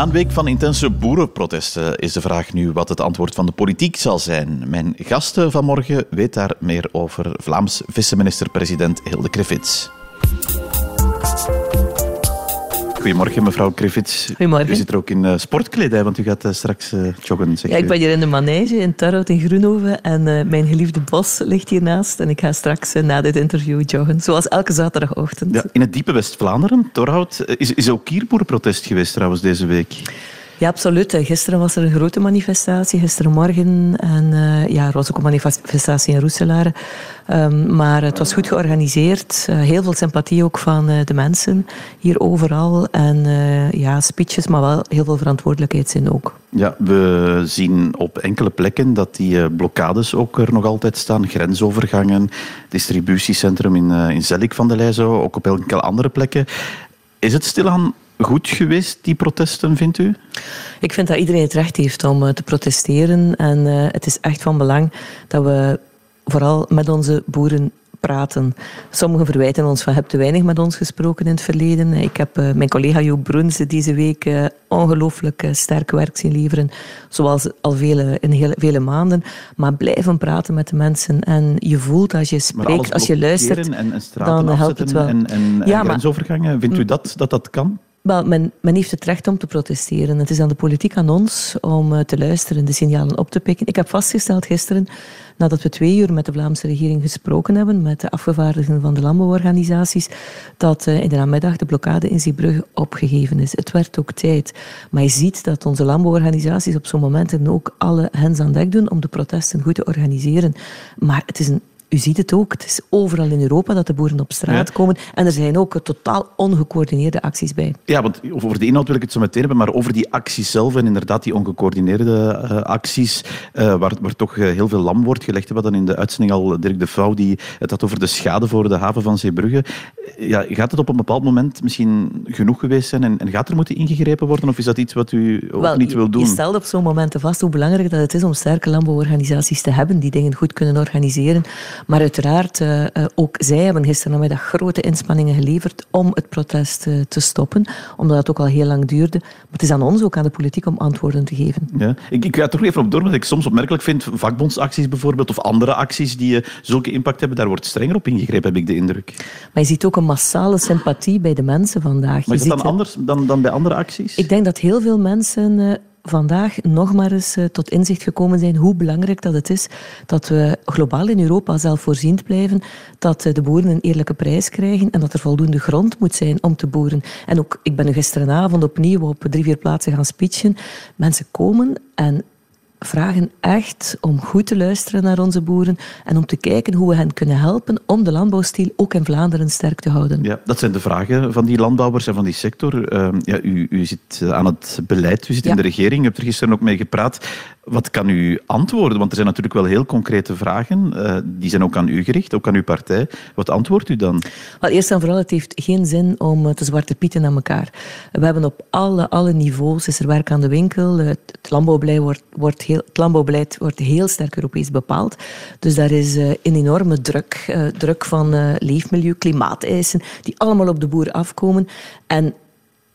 Na een week van intense boerenprotesten is de vraag nu wat het antwoord van de politiek zal zijn. Mijn gasten vanmorgen weet daar meer over Vlaams vice-minister-president Hilde Krevits. Goedemorgen, mevrouw Griffiths. Goedemorgen. U zit er ook in uh, sportkledij, want u gaat uh, straks uh, joggen. ja, ik ben hier in de manege in Tarrout in Groenhoven en mijn geliefde bos ligt hiernaast. En ik ga straks na dit interview joggen, zoals elke zaterdagochtend. Ja, in het diepe West-Vlaanderen, Torhout, is, is ook hier boerenprotest geweest trouwens deze week. Ja, absoluut. Gisteren was er een grote manifestatie, gisterenmorgen. En uh, ja, er was ook een manifestatie in Roeselare. Um, maar het was goed georganiseerd. Uh, heel veel sympathie ook van de mensen hier overal. En ja, speeches, maar wel heel veel verantwoordelijkheidszin ook. Ja, we zien op enkele plekken dat die blokkades ook er nog altijd staan. Grensovergangen, distributiecentrum in, in Zelik van de Leizo, ook op enkele andere plekken. Is het stilaan goed geweest, die protesten, vindt u? Ik vind dat iedereen het recht heeft om eh, te protesteren. En uh, het is echt van belang dat we vooral met onze boeren praten. Sommigen verwijten ons van heb te weinig met ons gesproken in het verleden. Ik heb uh, mijn collega Joop Bruns deze week uh, ongelooflijk uh, sterk werk zien leveren, zoals al vele, in hele, vele maanden. Maar blijven praten met de mensen. En je voelt als je spreekt, als je luistert, en, en dan helpt het wel. En, en, ja, en grensovergangen, vindt u dat dat, dat kan? Wel, men, men, heeft het recht om te protesteren. Het is aan de politiek, aan ons, om uh, te luisteren, de signalen op te pikken. Ik heb vastgesteld gisteren, nadat we twee uur met de Vlaamse regering gesproken hebben, met de afgevaardigden van de landbouworganisaties, dat uh, in de namiddag de blokkade in Zeebrugge opgegeven is. Het werd ook tijd. Maar je ziet dat onze landbouworganisaties op zo'n momenten ook alle hens aan dek doen om de protesten goed te organiseren. Maar het is een u ziet het ook. Het is overal in Europa dat de boeren op straat komen. En er zijn ook totaal ongecoördineerde acties bij. Ja, want over de inhoud wil ik het zo meteen hebben. Maar over die acties zelf en inderdaad die ongecoördineerde uh, acties, uh, waar, waar toch uh, heel veel lam wordt gelegd. We hadden in de uitzending al Dirk de Vouw die het had over de schade voor de haven van Zeebrugge. Ja, gaat het op een bepaald moment misschien genoeg geweest zijn en, en gaat er moeten ingegrepen worden? Of is dat iets wat u ook Wel, niet wil doen? Je stelt op zo'n momenten vast hoe belangrijk dat het is om sterke landbouworganisaties te hebben die dingen goed kunnen organiseren. Maar uiteraard, uh, ook zij hebben gisterenmiddag grote inspanningen geleverd om het protest uh, te stoppen, omdat het ook al heel lang duurde. Maar het is aan ons, ook aan de politiek, om antwoorden te geven. Ja. Ik, ik ga er toch even op door, wat ik soms opmerkelijk vind. Vakbondsacties bijvoorbeeld, of andere acties die zulke impact hebben, daar wordt strenger op ingegrepen, heb ik de indruk. Maar je ziet ook een massale sympathie bij de mensen vandaag. Maar is dat dan anders dan, dan bij andere acties? Ik denk dat heel veel mensen vandaag nog maar eens tot inzicht gekomen zijn hoe belangrijk dat het is dat we globaal in Europa zelfvoorziend blijven, dat de boeren een eerlijke prijs krijgen en dat er voldoende grond moet zijn om te boeren. En ook, ik ben gisteravond opnieuw op drie, vier plaatsen gaan speechen. Mensen komen en vragen echt om goed te luisteren naar onze boeren en om te kijken hoe we hen kunnen helpen om de landbouwstiel ook in Vlaanderen sterk te houden. Ja, dat zijn de vragen van die landbouwers en van die sector. Uh, ja, u, u zit aan het beleid, u zit ja. in de regering, u hebt er gisteren ook mee gepraat. Wat kan u antwoorden? Want er zijn natuurlijk wel heel concrete vragen. Uh, die zijn ook aan u gericht, ook aan uw partij. Wat antwoordt u dan? Wel, eerst en vooral, het heeft geen zin om te zwarte pieten aan elkaar. We hebben op alle, alle niveaus is er werk aan de winkel. Het, het landbouwbeleid wordt, wordt het landbouwbeleid wordt heel sterk Europees bepaald. Dus daar is uh, een enorme druk. Uh, druk van uh, leefmilieu, klimaateisen, die allemaal op de boer afkomen. En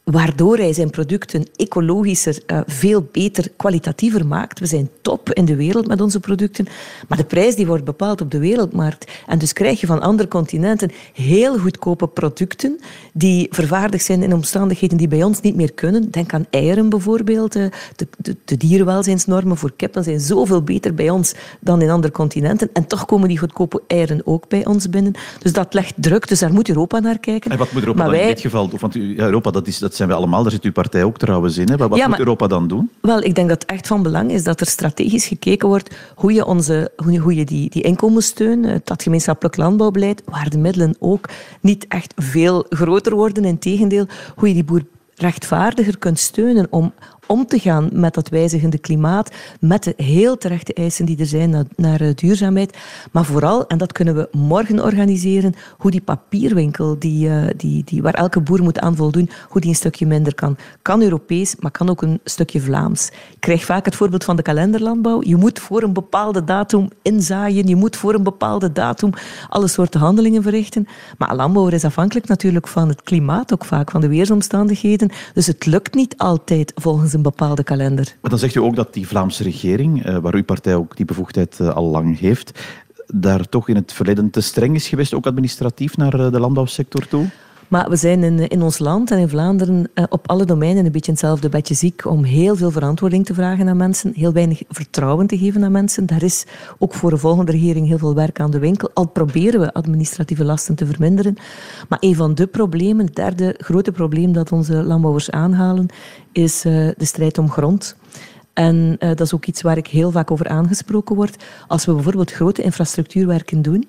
waardoor hij zijn producten ecologischer, uh, veel beter, kwalitatiever maakt. We zijn top in de wereld met onze producten, maar de prijs die wordt bepaald op de wereldmarkt. En dus krijg je van andere continenten heel goedkope producten die vervaardigd zijn in omstandigheden die bij ons niet meer kunnen. Denk aan eieren bijvoorbeeld. De, de, de dierenwelzijnsnormen voor kippen zijn zoveel beter bij ons dan in andere continenten. En toch komen die goedkope eieren ook bij ons binnen. Dus dat legt druk, dus daar moet Europa naar kijken. En wat moet Europa maar dan wij... in dit geval doen? Want Europa, dat is... Dat zijn we allemaal, daar zit uw partij ook trouwens in. Hè? Wat ja, moet Europa dan doen? Wel, ik denk dat het echt van belang is dat er strategisch gekeken wordt hoe je, onze, hoe je die, die inkomenssteun, dat gemeenschappelijk landbouwbeleid, waar de middelen ook niet echt veel groter worden, in tegendeel, hoe je die boer rechtvaardiger kunt steunen om om te gaan met dat wijzigende klimaat, met de heel terechte eisen die er zijn naar, eh, duurzaamheid. Maar vooral, en dat kunnen we morgen organiseren, hoe die papierwinkel, die, uh, die, die, waar elke boer moet aan voldoen, hoe die een stukje minder kan. Kan Europees, maar kan ook een stukje Vlaams. Ik krijg vaak het voorbeeld van de kalenderlandbouw. Je moet voor een bepaalde datum inzaaien, je moet voor een bepaalde datum alle soorten handelingen verrichten. Maar landbouwer is afhankelijk natuurlijk van het klimaat ook vaak, van de weersomstandigheden. Dus het lukt niet altijd volgens een bepaalde kalender. Maar dan zegt u ook dat die Vlaamse regering, eh, waar uw partij ook die bevoegdheid eh, al lang heeft, daar toch in het verleden te streng is geweest, ook administratief naar eh, de landbouwsector toe? Maar we zijn in, in ons land en in Vlaanderen eh, op alle domeinen een beetje hetzelfde bedje ziek om heel veel verantwoording te vragen aan mensen, heel weinig vertrouwen te geven aan mensen. Daar is ook voor de volgende regering heel veel werk aan de winkel. Al proberen we administratieve lasten te verminderen. Maar een van de problemen, het derde grote probleem dat onze landbouwers aanhalen, is uh, de strijd om grond. En uh, dat is ook iets waar ik heel vaak over aangesproken word. Als we bijvoorbeeld grote infrastructuurwerken doen,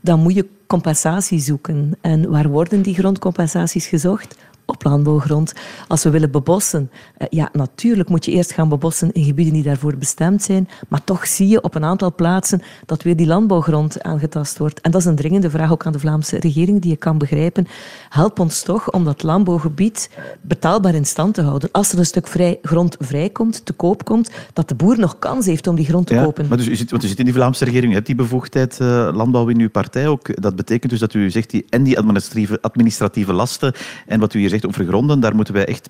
dan moet je compensatie zoeken. En waar worden die grondcompensaties gezocht? Op landbouwgrond. Als we willen bebossen, eh, ja, natuurlijk moet je eerst gaan bebossen in gebieden die daarvoor bestemd zijn, maar toch zie je op een aantal plaatsen dat weer die landbouwgrond aangetast wordt. En dat is een dringende vraag ook aan de Vlaamse regering, die je kan begrijpen. Help ons toch om dat landbouwgebied betaalbaar in stand te houden. Als er een stuk vrij, grond vrijkomt, te koop komt, dat de boer nog kans heeft om die grond te kopen. Maar dus u zit, want u zit in die Vlaamse regering, u hebt die bevoegdheid uh, landbouw in uw partij ook. Dat betekent dus dat u zegt, die, en die administratieve, administratieve lasten, en wat u hier zegt, over gronden, daar moeten wij echt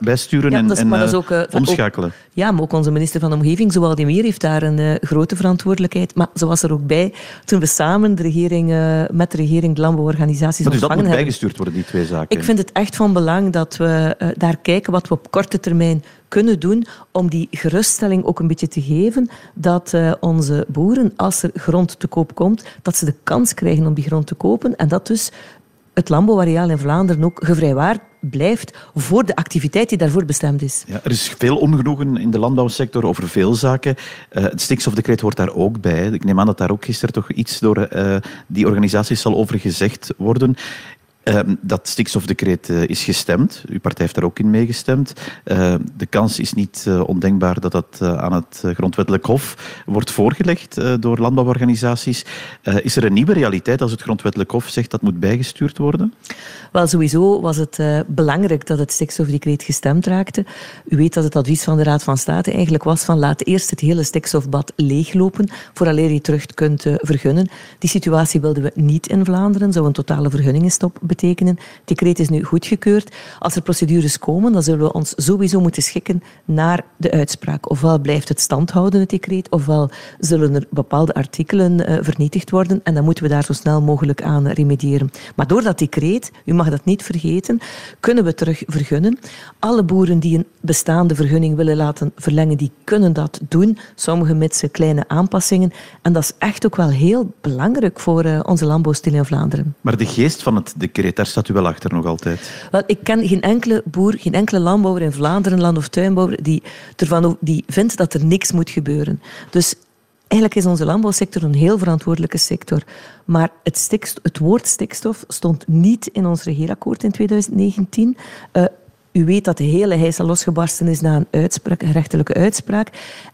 bijsturen ja, en, en uh, ook, uh, omschakelen. Ook, ja, maar ook onze minister van Omgeving, Zowel Meer, heeft daar een uh, grote verantwoordelijkheid. Maar zo was er ook bij toen we samen de regering, met de regering de landbouworganisaties dus dat moet bijgestuurd worden, die twee zaken? Ik vind het echt van belang dat we daar kijken wat we op korte termijn kunnen doen om die geruststelling ook een beetje te geven dat uh, onze boeren, als er grond te koop komt, dat ze de kans krijgen om die grond te kopen en dat dus het landbouwareaal in Vlaanderen ook gevrijwaard blijft voor de activiteit die daarvoor bestemd is. Ja, er is veel ongenoegen in de landbouwsector over veel zaken. Uh, het stikstofdecreet hoort daar ook bij. Ik neem aan dat daar ook gisteren toch iets door uh, die organisaties zal over gezegd worden. Ehm, dat stikstofdecreet uh, is gestemd. Uw partij heeft daar ook in meegestemd. Uh, de kans is niet uh, ondenkbaar dat dat aan het grondwettelijk hof wordt voorgelegd door landbouworganisaties. is er een nieuwe realiteit als het grondwettelijk hof zegt dat moet bijgestuurd worden? Wel, sowieso was het belangrijk dat het stikstofdecreet gestemd raakte. U weet dat het advies van de Raad van State eigenlijk was van laat eerst het hele stikstofbad leeglopen vooraleer je terug kunt vergunnen. Die situatie wilden we niet in Vlaanderen. Zou een totale vergunningenstop Het decreet is nu goedgekeurd. Als er procedures komen, dan zullen we ons sowieso moeten schikken naar de uitspraak. Ofwel blijft het stand houden, het decreet, ofwel zullen er bepaalde artikelen uh, vernietigd worden en dan moeten we daar zo snel mogelijk aan remediëren. Maar door dat decreet, u mag dat niet vergeten, kunnen we terug vergunnen. Alle boeren die een bestaande vergunning willen laten verlengen, die kunnen dat doen. Sommige met kleine aanpassingen. En dat is echt ook wel heel belangrijk voor uh, onze landbouwstil in Vlaanderen. Maar de geest van het decreet daar staat u wel achter nog altijd. Wel, ik ken geen enkele boer, geen enkele landbouwer in Vlaanderen, land- of tuinbouwer, die, ervan, die vindt dat er niks moet gebeuren. Dus eigenlijk is onze landbouwsector een heel verantwoordelijke sector. Maar het, stikstof, het woord stikstof stond niet in ons regeerakkoord in 2019. Uh, u weet dat de hele heisa losgebarsten is na een, uitspraak, uitspraak.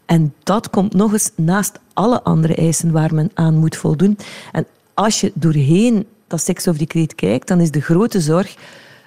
En dat komt nog eens naast alle andere eisen waar men aan moet voldoen. En als je doorheen dat stikstofdecreet kijkt, dan is de grote zorg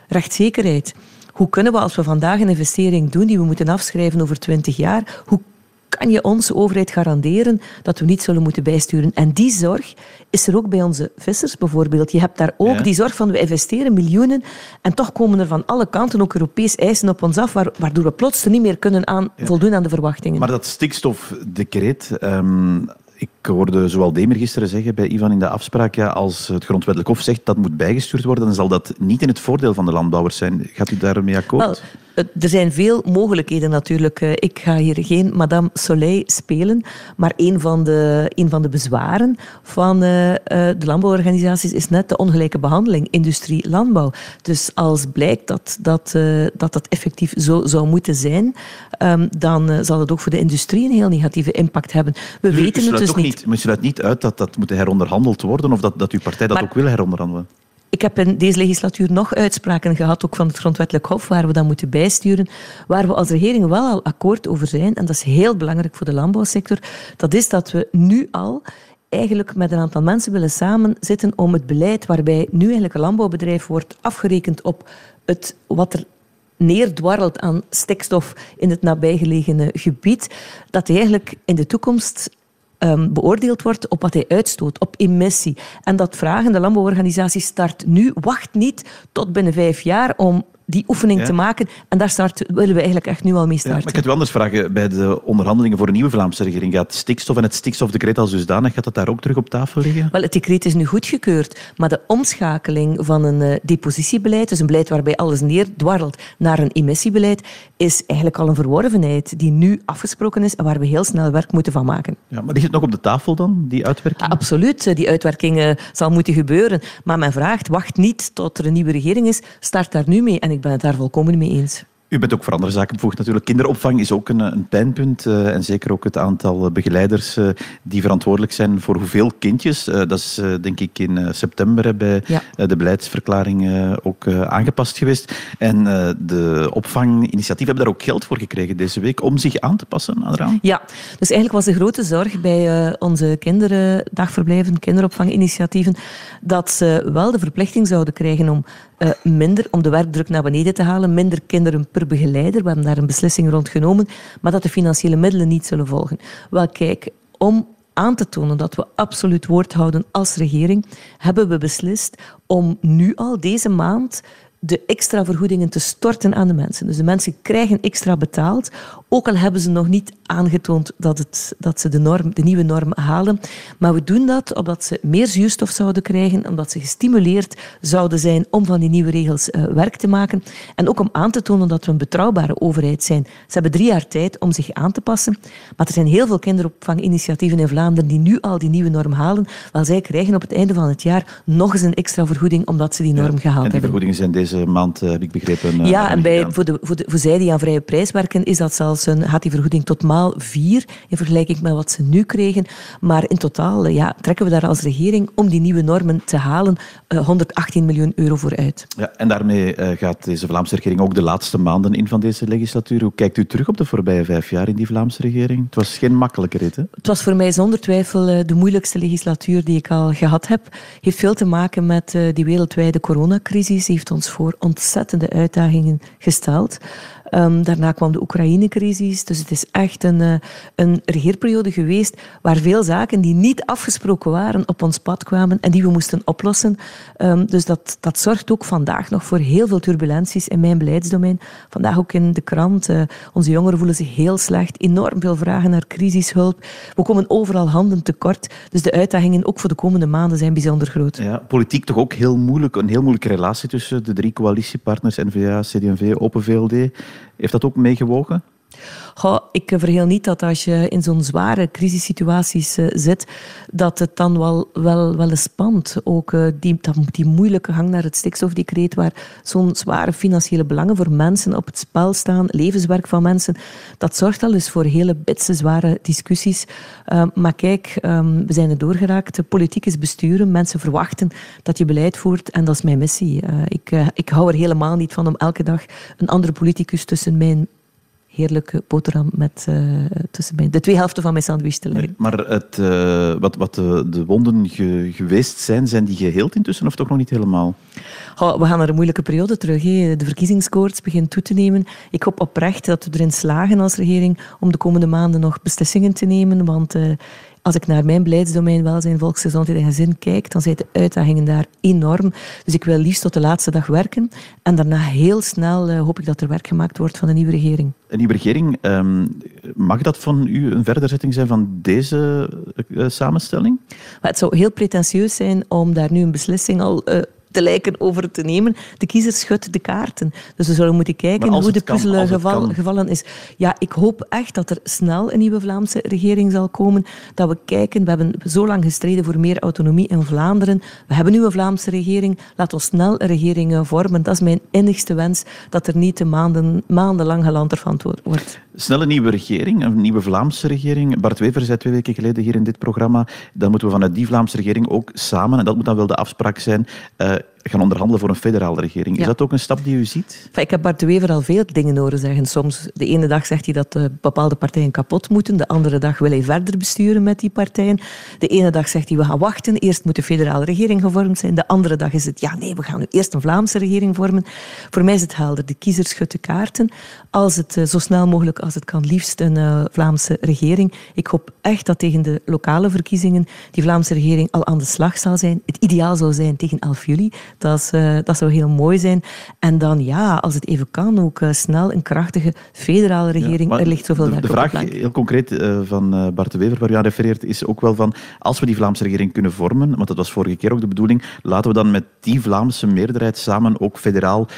rechtszekerheid. Hoe kunnen we als we vandaag een investering doen die we moeten afschrijven over 20 jaar, hoe kan je onze overheid garanderen dat we niet zullen moeten bijsturen? En die zorg is er ook bij onze vissers bijvoorbeeld. Je hebt daar ook die zorg van we investeren miljoenen en toch komen er van alle kanten ook Europees eisen op ons af, waardoor we plots niet meer kunnen aan, voldoen aan de verwachtingen. Maar dat stikstofdecreet, um, ik hoorde zowel Demer gisteren zeggen bij Ivan in de afspraak, ja, als het grondwettelijk hof zegt dat moet bijgestuurd worden, dan zal dat niet in het voordeel van de landbouwers zijn. Gaat u daarmee akkoord? er zijn veel mogelijkheden natuurlijk. Eh, ik ga hier geen Madame Soleil spelen, maar een van de, een van de bezwaren van uh, de landbouworganisaties is net de ongelijke behandeling industrie-landbouw. Dus als blijkt dat dat, dat, dat effectief zo zou moeten zijn, um, dan zal het ook voor de industrie een heel negatieve impact hebben. We u, weten u het dus niet. Maar u sluit niet uit dat dat moet heronderhandeld worden of dat, dat uw partij dat maar, ook wil heronderhandelen? ik heb in deze legislatuur nog uitspraken gehad, ook van het Grondwettelijk Hof, waar we dat moeten bijsturen, waar we als regering wel al akkoord over zijn, en dat is heel belangrijk voor de landbouwsector, dat is dat we nu al eigenlijk met een aantal mensen willen samenzitten om het beleid waarbij nu eigenlijk een landbouwbedrijf wordt afgerekend op het, wat er neerdwarrelt aan stikstof in het nabijgelegene gebied, dat hij eigenlijk in de toekomst um, beoordeeld wordt op wat hij uitstoot, op emissie. En dat vragen de landbouworganisatie start nu. Wacht niet tot binnen vijf jaar om die oefening te maken. En daar start, willen we eigenlijk echt nu al mee starten. maar ik had u anders vragen. Bij de onderhandelingen voor een nieuwe Vlaamse regering gaat stikstof en het stikstofdecreet als dusdanig, gaat dat daar ook terug op tafel liggen? Wel, het decreet is nu goedgekeurd, maar de omschakeling van een uh, depositiebeleid, dus een beleid waarbij alles neerdwarrelt, naar een emissiebeleid, is eigenlijk al een verworvenheid die nu afgesproken is en waar we heel snel werk moeten van maken. Ja, maar ligt het nog op de tafel dan, die uitwerking? absoluut, die uitwerking uh, zal moeten gebeuren. Maar men vraagt, wacht niet tot er een nieuwe regering is, start daar nu mee. En ik ben het daar volkomen mee eens. U bent ook voor andere zaken bevoegd natuurlijk. Kinderopvang is ook een, een pijnpunt. Uh, en zeker ook het aantal begeleiders uh, die verantwoordelijk zijn voor hoeveel kindjes. Uh, dat is denk ik in september bij ja. de beleidsverklaring ook aangepast geweest. En de opvanginitiatieven hebben daar ook geld voor gekregen deze week om zich aan te passen aan Ja, dus eigenlijk was de grote zorg bij onze kinderen, dagverblijven, kinderopvanginitiatieven, dat ze wel de verplichting zouden krijgen om minder, om de werkdruk naar beneden te halen, minder kinderen per begeleider. We hebben daar een beslissing rond genomen, maar dat de financiële middelen niet zullen volgen. Wel, kijk, om aan te tonen dat we absoluut woord houden als regering, hebben we beslist om nu al deze maand de extra vergoedingen te storten aan de mensen. Dus de mensen krijgen extra betaald, ook al hebben ze nog niet aangetoond dat, het, dat ze de, norm, de nieuwe norm halen. Maar we doen dat omdat ze meer zuurstof zouden krijgen, omdat ze gestimuleerd zouden zijn om van die nieuwe regels uh, werk te maken. En ook om aan te tonen dat we een betrouwbare overheid zijn. Ze hebben drie jaar tijd om zich aan te passen. Maar er zijn heel veel kinderopvanginitiatieven in Vlaanderen die nu al die nieuwe norm halen. Wel, zij krijgen op het einde van het jaar nog eens een extra vergoeding omdat ze die norm ja, gehaald hebben. En die vergoedingen zijn deze maand, uh, heb ik begrepen. Uh, ja, en bij, voor, de, voor, de, voor zij die aan vrije prijs werken, is dat zelfs gaat die vergoeding tot maal vier in vergelijking met wat ze nu kregen. Maar in totaal ja, trekken we daar als regering om die nieuwe normen te halen 118 eh, miljoen euro voor uit. Ja, en daarmee uh, gaat deze Vlaamse regering ook de laatste maanden in van deze legislatuur. Hoe kijkt u terug op de voorbije vijf jaar in die Vlaamse regering? Het was geen makkelijke rit, hè? Het was voor mij zonder twijfel de moeilijkste legislatuur die ik al gehad heb. heeft veel te maken met die wereldwijde coronacrisis. Die heeft ons voor ontzettende uitdagingen gesteld. Um, daarna kwam de Oekraïne-crisis. Dus het is echt een, uh, een regeerperiode geweest waar veel zaken die niet afgesproken waren op ons pad kwamen en die we moesten oplossen. Um, dus dat, dat zorgt ook vandaag nog voor heel veel turbulenties in mijn beleidsdomein. Vandaag ook in de krant. Uh, onze jongeren voelen zich heel slecht. Enorm veel vragen naar crisishulp. We komen overal handen tekort. Dus de uitdagingen ook voor de komende maanden zijn bijzonder groot. Ja, politiek toch ook heel moeilijk. Een heel moeilijke relatie tussen de drie coalitiepartners, N-VA, CD&V, Open VLD. Heeft dat ook meegewogen? Goh, ik vergeel niet dat als je in zo'n zware crisissituaties uh, zit, dat het dan wel, wel, wel eens spant. Ook uh, die, die moeilijke gang naar het stikstofdecreet, waar zo'n zware financiële belangen voor mensen op het spel staan, levenswerk van mensen, dat zorgt al eens voor hele bitse, zware discussies. Uh, maar kijk, um, we zijn er doorgeraakt. Politiek is besturen. Mensen verwachten dat je beleid voert en dat is mijn missie. ik, ik hou er helemaal niet van om elke dag een andere politicus tussen mijn heerlijke boterham met uh, tussen mijn, de twee helften van mijn sandwich te leggen. maar het, uh, wat, wat de, de wonden ge, geweest zijn, zijn die geheeld intussen of toch nog niet helemaal? Oh, we gaan naar een moeilijke periode terug. De verkiezingskoorts begint toe te nemen. Ik hoop oprecht dat we erin slagen als regering om de komende maanden nog beslissingen te nemen, want uh, als ik naar mijn beleidsdomein welzijn, volksgezondheid en gezin kijk, dan zijn de uitdagingen daar enorm. Dus ik wil liefst tot de laatste dag werken. En daarna heel snel uh, hoop ik dat er werk gemaakt wordt van de nieuwe regering. Een nieuwe regering, um, mag dat van u een verderzetting zijn van deze uh, samenstelling? Maar het zou heel pretentieus zijn om daar nu een beslissing al uh, te lijken over te nemen. De kiezer schudt de kaarten. Dus we zullen moeten kijken hoe de puzzel geval, gevallen is. Ja, ik hoop echt dat er snel een nieuwe Vlaamse regering zal komen. Dat we kijken, we hebben zo lang gestreden voor meer autonomie in Vlaanderen. We hebben nu een Vlaamse regering. Laat ons snel een regering vormen. Dat is mijn innigste wens, dat er niet te maanden, maandenlang gelanterfant wordt. Snel een nieuwe regering, een nieuwe Vlaamse regering. Bart Wever zei twee weken geleden hier in dit programma, dan moeten we vanuit die Vlaamse regering ook samen, en dat moet dan wel de afspraak zijn, uh, gaan onderhandelen voor een federale regering. Is dat ook een stap die u ziet? Ik heb Bart de Wever al veel dingen horen zeggen. Soms, de ene dag zegt hij dat bepaalde partijen kapot moeten, de andere dag wil hij verder besturen met die partijen. De ene dag zegt hij, we gaan wachten, eerst moet de federale regering gevormd zijn. De andere dag is het, ja nee, we gaan nu eerst een Vlaamse regering vormen. Voor mij is het helder, de kiezers schutten kaarten. Als het zo snel mogelijk als het kan, liefst een Vlaamse regering. Ik hoop echt dat tegen de lokale verkiezingen die Vlaamse regering al aan de slag zal zijn. Het ideaal zou zijn tegen 11 juli. Dat, uh, dat zou heel mooi zijn. En dan ja, als het even kan, ook uh, snel een krachtige federale regering. er ligt zoveel de, de vraag, heel concreet, uh, van Bart de Wever, waar u aan refereert, is ook wel van, als we die Vlaamse regering kunnen vormen, want dat was vorige keer ook de bedoeling, laten we dan met die Vlaamse meerderheid samen ook federaal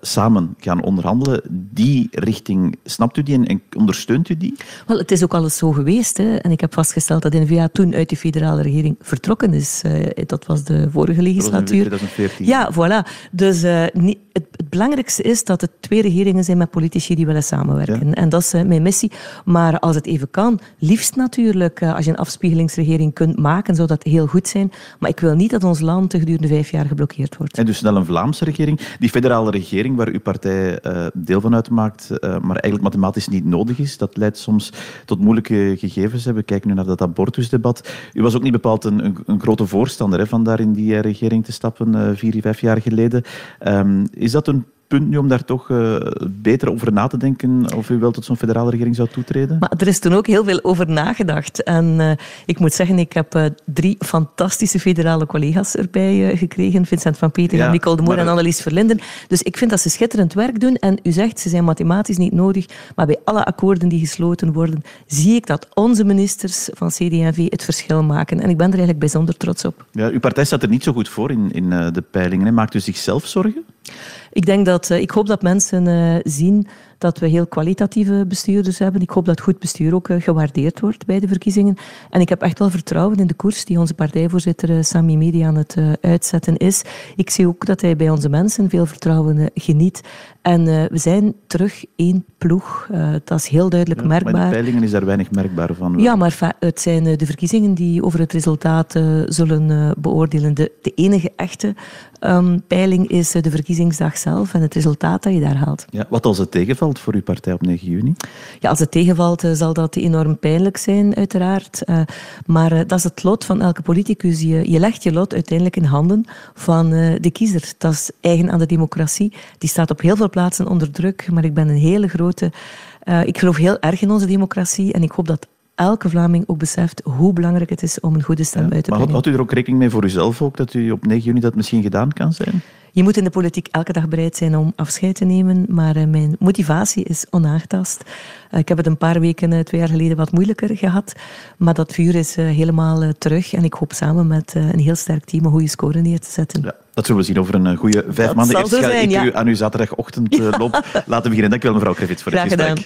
samen gaan onderhandelen. Die richting, snapt u die en, en ondersteunt u die? Wel, het is ook alles zo geweest. Hè. En ik heb vastgesteld dat N-VA toen uit de federale regering vertrokken is. Dat was de vorige legislatuur. Was in 2014. Ja, voilà. Dus uh, niet, het, het, belangrijkste is dat het twee regeringen zijn met politici die willen samenwerken. Ja. En dat is uh, mijn missie. Maar als het even kan, liefst natuurlijk, als je een afspiegelingsregering kunt maken, zou dat heel goed zijn. Maar ik wil niet dat ons land gedurende vijf jaar geblokkeerd wordt. En dus snel een Vlaamse regering. Die federale regering waar uw partij deel van uitmaakt, maar eigenlijk mathematisch niet nodig is, dat leidt soms tot moeilijke gegevens. We kijken nu naar dat abortusdebat. U was ook niet bepaald een, een, een grote voorstander hè, van daar in die regering te stappen, vier, vijf jaar geleden. Um, is dat een punt nu om daar toch uh, beter over na te denken of u wel tot zo'n federale regering zou toetreden? Maar er is toen ook heel veel over nagedacht. En uh, ik moet zeggen, ik heb uh, drie fantastische federale collega's erbij gekregen. Vincent van Peter, ja, Nicole de Moor en Annelies Verlinden. Dus ik vind dat ze schitterend werk doen. En u zegt, ze zijn mathematisch niet nodig. Maar bij alle akkoorden die gesloten worden, zie ik dat onze ministers van CD&V het verschil maken. En ik ben er eigenlijk bijzonder trots op. Ja, uw partij staat er niet zo goed voor in, in de peilingen. Hè. Maakt u zichzelf zorgen? Ik, denk dat, ik hoop dat mensen uh, zien dat we heel kwalitatieve bestuurders hebben. Ik hoop dat goed bestuur ook uh, gewaardeerd wordt bij de verkiezingen. En ik heb echt wel vertrouwen in de koers die onze partijvoorzitter Sami Medi aan het uitzetten is. Ik zie ook dat hij bij onze mensen veel vertrouwen geniet. En we zijn terug één ploeg. dat is heel duidelijk ja, merkbaar. Maar de peilingen is daar weinig merkbaar van. Ja, maar het zijn de verkiezingen die over het resultaat zullen beoordelen. De, de enige echte um, peiling is de verkiezingsdag zelf en het resultaat dat je daar haalt. Ja, wat als het tegenvalt voor uw partij op 9 juni? Ja, als het tegenvalt zal dat enorm pijnlijk zijn, uiteraard. Uh, maar uh, dat is het lot van elke politicus. Je, je legt je lot uiteindelijk in handen van uh, de kiezer. Dat is eigen aan de democratie. Die staat op heel veel plaatsen onder druk, maar ik ben een hele grote... ik geloof heel erg in onze democratie en ik hoop dat elke Vlaming ook beseft hoe belangrijk het is om een goede stem ja, uit te brengen. Maar houdt u er ook rekening mee voor uzelf ook, dat u op 9 juni dat misschien gedaan kan zijn? Je moet in de politiek elke dag bereid zijn om afscheid te nemen, maar uh, mijn motivatie is onaangetast. Uh, ik heb het een paar weken, uh, twee jaar geleden, wat moeilijker gehad, maar dat vuur is helemaal terug en ik hoop samen met een heel sterk team een goede score neer te zetten. Ja. Dat zullen we zien over een goede vijf dat maanden. Eerst ga zijn, ik ja. u aan uw zaterdagochtend loop laten beginnen. Dank u wel, mevrouw Krevits, voor Graag het gesprek. Gedaan.